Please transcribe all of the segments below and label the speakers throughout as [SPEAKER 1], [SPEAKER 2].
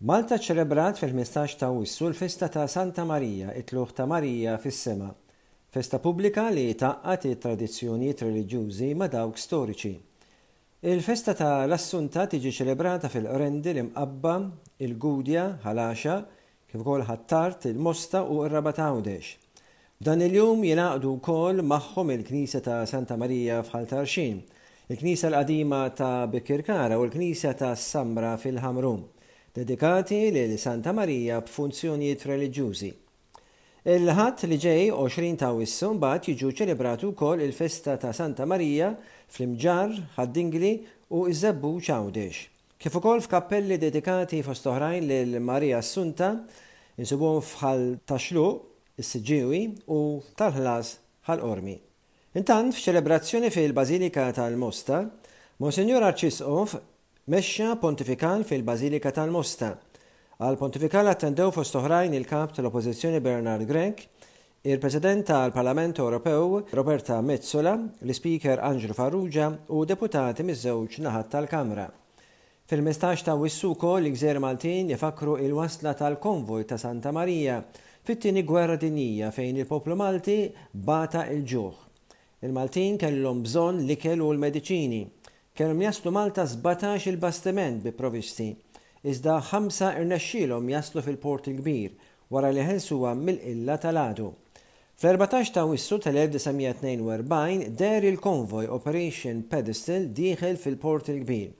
[SPEAKER 1] Malta ċċelebrat fil-ħmistax ta' Awwissu l-festa ta' Santa Marija, it-Tlugħ ta' Marija fis-Sema. Festa pubblika li tgħaqqad it-tradizzjonijiet reliġjużi ma' dawk storiċi. Il-festa ta' l-Assunta tiġi ċelebrata fil-Qrendi, l-Imqabba, il-Gudja, Ħal Għaxaq, kif ukoll Ħ'Attard, il-Mosta u r-Rabat Għawdex. F'dan il-jum jingħaqdu wkoll magħhom il-Knisja ta' Santa Marija f'Ħal Tarxien, il-Knisja l-Qadima ta' Bikirkara u l-Knisja tas-Samra fil-Ħamrun, dedikati lil Santa Marija b'funzjonijiet reliġjużi. Il-Ħadd li ġej, 20 ta' Awwissu, mbagħad jiġu ċelebrati wkoll il-festa ta' Santa Marija fl-Imġarr, Ħad-Dingli u ż-Żebbuġ Għawdex. kif ukoll f'kappelli dedikati fost oħrajn lil Marija Assunta, insibuhom f'Ħal tax-Xluq, is-Siġġiewi, u f'Tal-Ħlas, Ħal Qormi. Intant, f'ċelebrazzjoni fil-Bażilika tal-Mosta, Monsinjur Arċisqof mexxa Pontifikal fil-Bażilika tal-Mosta. Għall-Pontifikal attendew fost oħrajn il-Kap tal-Oppożizzjoni Bernard Grech, il-President tal-Parlament Ewropew Roberta Metsola, l-Ispeaker Anġlu Farrugia u deputati miż-żewġ naħat tal-Kamra. Fil-15 ta' Awwissu wkoll il-Gżejjer Maltin ifakkru il-wasla tal-konvoj ta' Santa Marija fit-Tieni Gwerra Dinjija fejn il-poplu Malti bata il-ġuħ. Il-Maltin kellhom bżonn l-ikel u l-mediċini. Kellhom jaslu Malta sbatax-il bastiment bi provisti. Iżda ħamsa rnexxielhom jaslu fil-Port il-Kbir wara li ħelsuha mill-qilla tal-għadu. Fl-erbatax ta' Awwissu tal-1942 deher il-konvoj Operation Pedestal dieħel fil-Port il-Kbir,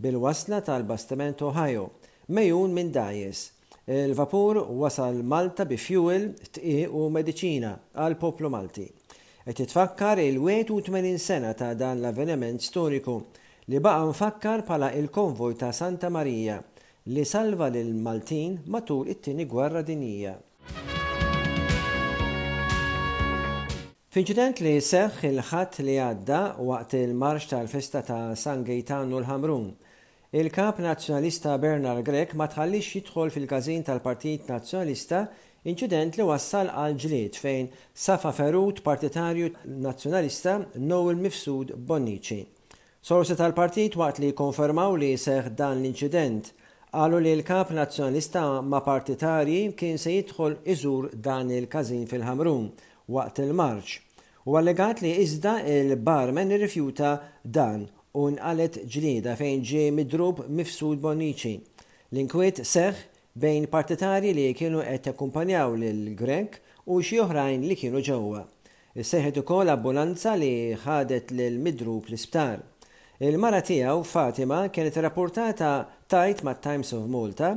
[SPEAKER 1] bil-wasla tal-bastiment Ohio, megħjun minn dgħajjes. Il-vapur wasal Malta bi fuel, dqiq u mediċina għal poplu Malti. Qed titfakkar il-81 sena ta' dan l-avveniment storiku li baqa' mfakkar bħala il-konvoj ta' Santa Marija li salva lil Maltin matul it-Tieni Gwerra Dinjija. F'inċident li seħħ il-Ħadd li għadda waqt il-marċ tal-festa ta' San Gejtanu l-Ħamrun, Il-Kap Nazzjonalista Bernard Grech ma tħalliex jidħol fil-każin tal-Partit Nazzjonalista, inċident li wassal għal ġlied fejn safa ferut partitarju Nazzjonalista Noel Mifsud Bonnici. Sorsi tal-Partit waqt li jikkonfermaw li seħħ dan l-inċident, qalu li l-Kap Nazzjonalista ma' partitarji kien se jidħol iżur dan il-każin fil-Ħamrun waqt il-marċ Hu allegat li iżda il-barman irrifjuta dan u nqalgħet ġlieda fejn ġie midrub Mifsud Bonnici. L-inkwiet seħħ bejn partitarji li kienu qed jakkumpanjaw lil Grech u xi oħrajn li kienu ġewwa. Issejħet ukoll abbulanza li ħadet lil midrub l-isptar. Il-mara tiegħu, Fatima, kienet irrappurtata tgħid mat-Times of Malta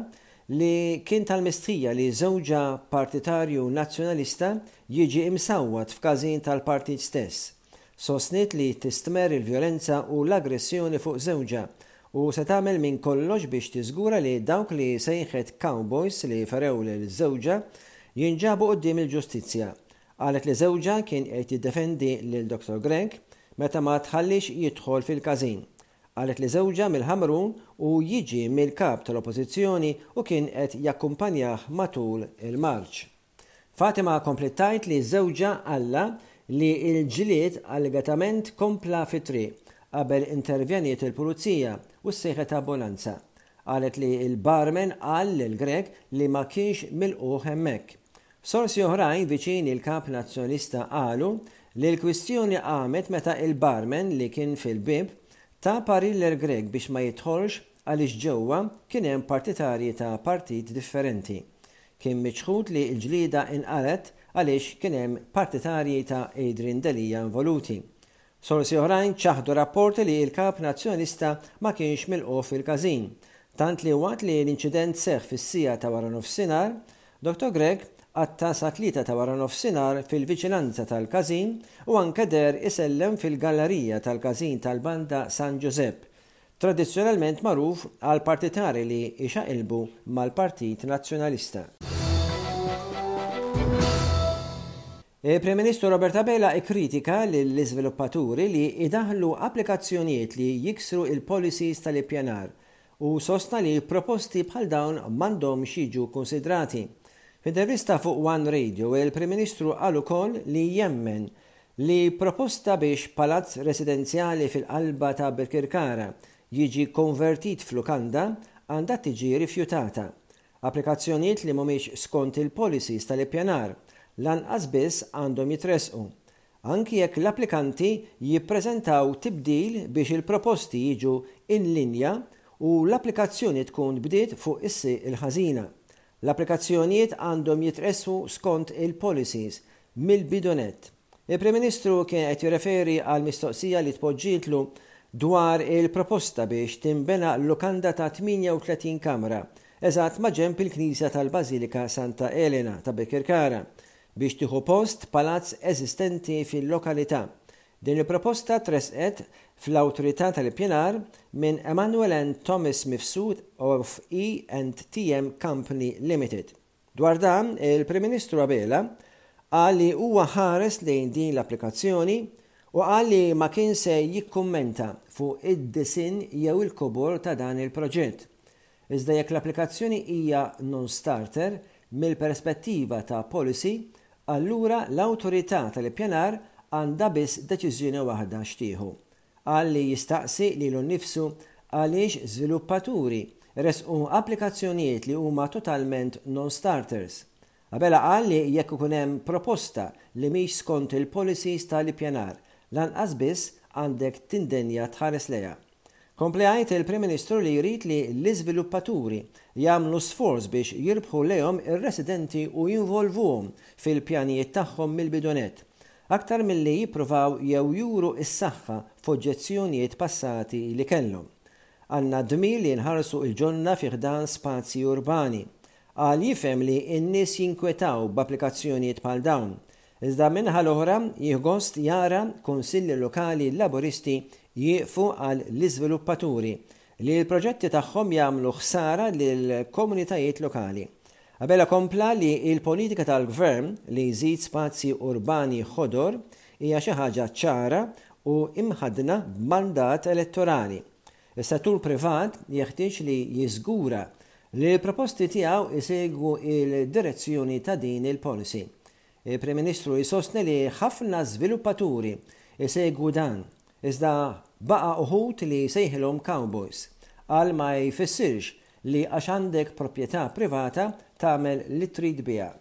[SPEAKER 1] li kien tal-mistħija li żewġha partitarju Nazzjonalista jiġi imsawwat f'każin tal-partit stess. Sostniet li tistmerr il-vjolenza u l-aggressjoni fuq żewġha u se tagħmel minn kollox biex tiżgura li dawk li sejħet cowboys li ferew lil żewġha jinġabu quddiem il-ġustizzja. Qalet li żewġha kien qed jiddefendi lil Dr. Grech meta ma tħalliex jidħol fil-każin Qalet li żewġha mill-Ħamrun u jiġi mill-Kap tal-Oppożizzjoni u kien qed jakkumpanjah matul il-marċ. Fatima kompliet tgħid li żewġha qallha li l-ġlied allegatament kompla fit-triq qabel intervjeniet il-Pulizija u ssejħet abbunanza. Qalet li l-barman qal lill-Grech li ma kienx milqugħ hemmhekk. Sorsi oħrajn viċin il-Kap Nazzjonista qalu li l-kwistjoni qamet meta il-barman li kien fil-bieb ta parir lil Grech biex ma jidħolx għaliex ġewwa kien hemm partitarji ta partit differenti. Kien miċħud li l-ġlieda inqalgħet għaliex kien hemm partitarji ta Adrian Delia involuti. Sorsi oħrajn ċaħdu rapporti li l-Kap Nazzjonalista ma kienx milqugħ fil-każin, tant li waqt li l-inċident seħħ fis-siegħa ta' waranofsinhar, Dottor Grech qatta' sa tlieta ta' waranofsinhar fil-viċinanza tal-każin u anke deher isellem fil-gallarija tal-każin tal-Banda San Ġużepp, tradizzjonalment magħruf għall-partitari li jxaqilbu mal-Partit Nazzjonalista. Il-Prim Ministru Robert Abela kkritika lill-iżviluppaturi li jdaħħlu applikazzjonijiet li jiksru il-policies tal-ippjanar u sostna li proposti bħal dawn m'għandhomx jiġu kkunsidrati. F'intervista fuq one Radio il-Prim Ministru qal ukoll li jemmen li proposta biex palazz residenzjali fil-qalba ta' Birkirkara jiġi konvertit f'lukanda għandha tiġi rifjutata. Applikazzjonijiet li mhumiex skont il-policies tal-ippjanar lanqas biss għandhom jitressqu, anki jekk l-applikanti jippreżentaw tibdil biex il-proposti jiġu in linja u l-applikazzjoni tkun bdiet fuq is-sieq il-ħażina. L-applikazzjonijiet għandhom jitressqu skont il-policies mill-bidunett. Il-Prim Ministru kien qed jirreferi għal mistoqsija li tpoġġietlu dwar il-proposta biex tinbena lukanda ta' 38 kamra eżatt maġenb il-knisja tal-Bażilika Santa Elena ta' Birkirkara biex tieħu post palazz eżistenti fil-lokalità. Din il-proposta tressqet fl-Awtorità tal-Ippjanar minn Emmanuel and Thomas Mifsud of E and TM Company Limited. Dwar dan, il-Prim Ministru Abela qal li huwa ħares lejn din l-applikazzjoni u qal li ma kien se jikkummenta fuq id-disinn jew il-kobor ta' dan il-proġett. Iżda jekk l-applikazzjoni hija non-starter mill-perspettiva ta' policy, allura l-Awtorità tal-Ippjanar għandha biss deċiżjoni waħda x'tieħu, Qal li jistaqsi lilu nnifsu għaliex żviluppaturi ressqu applikazzjonijiet li huma totalment non-starters. Abela qal li jekk ikun hemm proposta li mhix skont il-policies ta' l-ippjanar, lanqas biss għandek tindenja tħares lejha. Kompli jgħid il-Prim Ministru li jrid li l-iżviluppaturi jagħmlu sforz biex jirbħu lejhom ir-residenti u jinvolvuhom fil-pjanijiet tagħhom mill-bidu nett. aktar milli jippruvaw jew juru s-saħħa f'oġġezzjonijiet passati li kellhom. Għandna d-dmir li nħarsu l-ġonna fi ħdan spazji urbani. Qal jifhem li n-nies jinkwetaw b'applikazzjonijiet bħal dawn, iżda min-naħa l-oħra jieħ gost jara kunsilli lokali Laburisti jieqfu għal l-iżviluppaturi li l-proġetti tagħhom jagħmlu ħsara lill-komunitajiet lokali. Abela kompla li l-politika tal-Gvern li jżid spazji urbani ħodor hija xi ħaġa ċara u mħaddna b'mandat elettorali. Is-settur privat jeħtieġ li jiżgura li l-proposti tiegħu jsegwu l-direzzjoni ta' din il-policy. Il-Prim Ministru jsostni li ħafna żviluppaturi jsegwu dan Iżda baqa' uħud li jsejħilhom cowboys. Qal ma jfissirx li għax għandek proprjetà privata tagħmel li trid biha.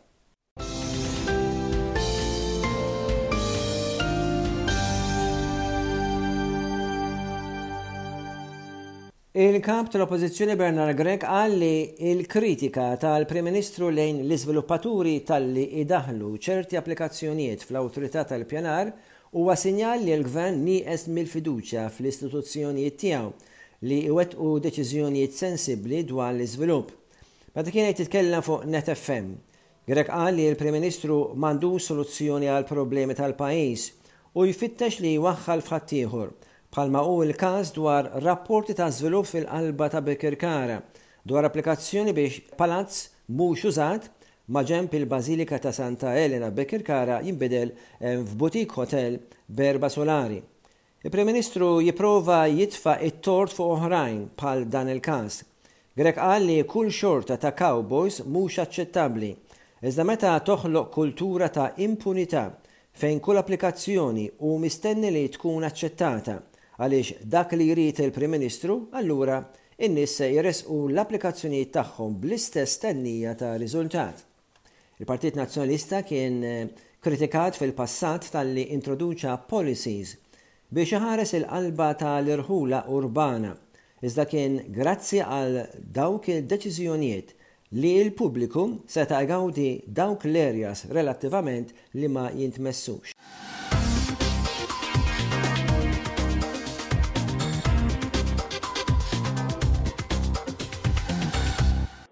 [SPEAKER 1] Il-Kap tal-Oppożizzjoni Bernard Grech qal li l-kritika tal-Prim Ministru lejn l-iżviluppaturi talli jdaħħlu ċerti applikazzjonijiet fl-Awtorità tal-Ippjanar huwa sinjal li l-Gvern nieqes mill-fiduċja fl-istituzzjonijiet tiegħu li jwettqu deċiżjonijiet sensibbli dwar l-iżvilupp. Meta kien qed jitkellem fuq Net FM, Grech qal li l-Prim Ministru m'għandux soluzzjoni għall-problemi tal-pajjiż u jfittex li jwaħħal f'ħaddieħor, bħalma hu l-każ dwar rapporti ta' żvilupp fil-qalba ta' Birkirkara, dwar applikazzjoni biex palazz mhux użat maġenb il-Bażilika ta' Santa Elena f'Birkirkara jinbidel f'boutique hotel b'erba' sulari. Il-Prim Ministru jipprova jitfa' t-tort fuq oħrajn bħal dan il-każ. Grech qal li kull xorta ta' cowboys mhux aċċettabbli, iżda meta toħloq kultura ta' impunità fejn kull applikazzjoni hu mistenni li tkun aċċettata għaliex dak li jrid il-Prim Ministru, allura in-nies se jressqu l-applikazzjonijiet tagħhom bl-istess stennija ta' riżultat. Il-Partit Nazzjonalista kien kritikat fil-passat talli introduċa policies biex iħares il-qalba ta' l-irħula urbana, iżda kien grazzi għal dawk id-deċiżjonijiet li l-pubbliku seta' igawdi dawk l-areas relattivament li ma jintmessux.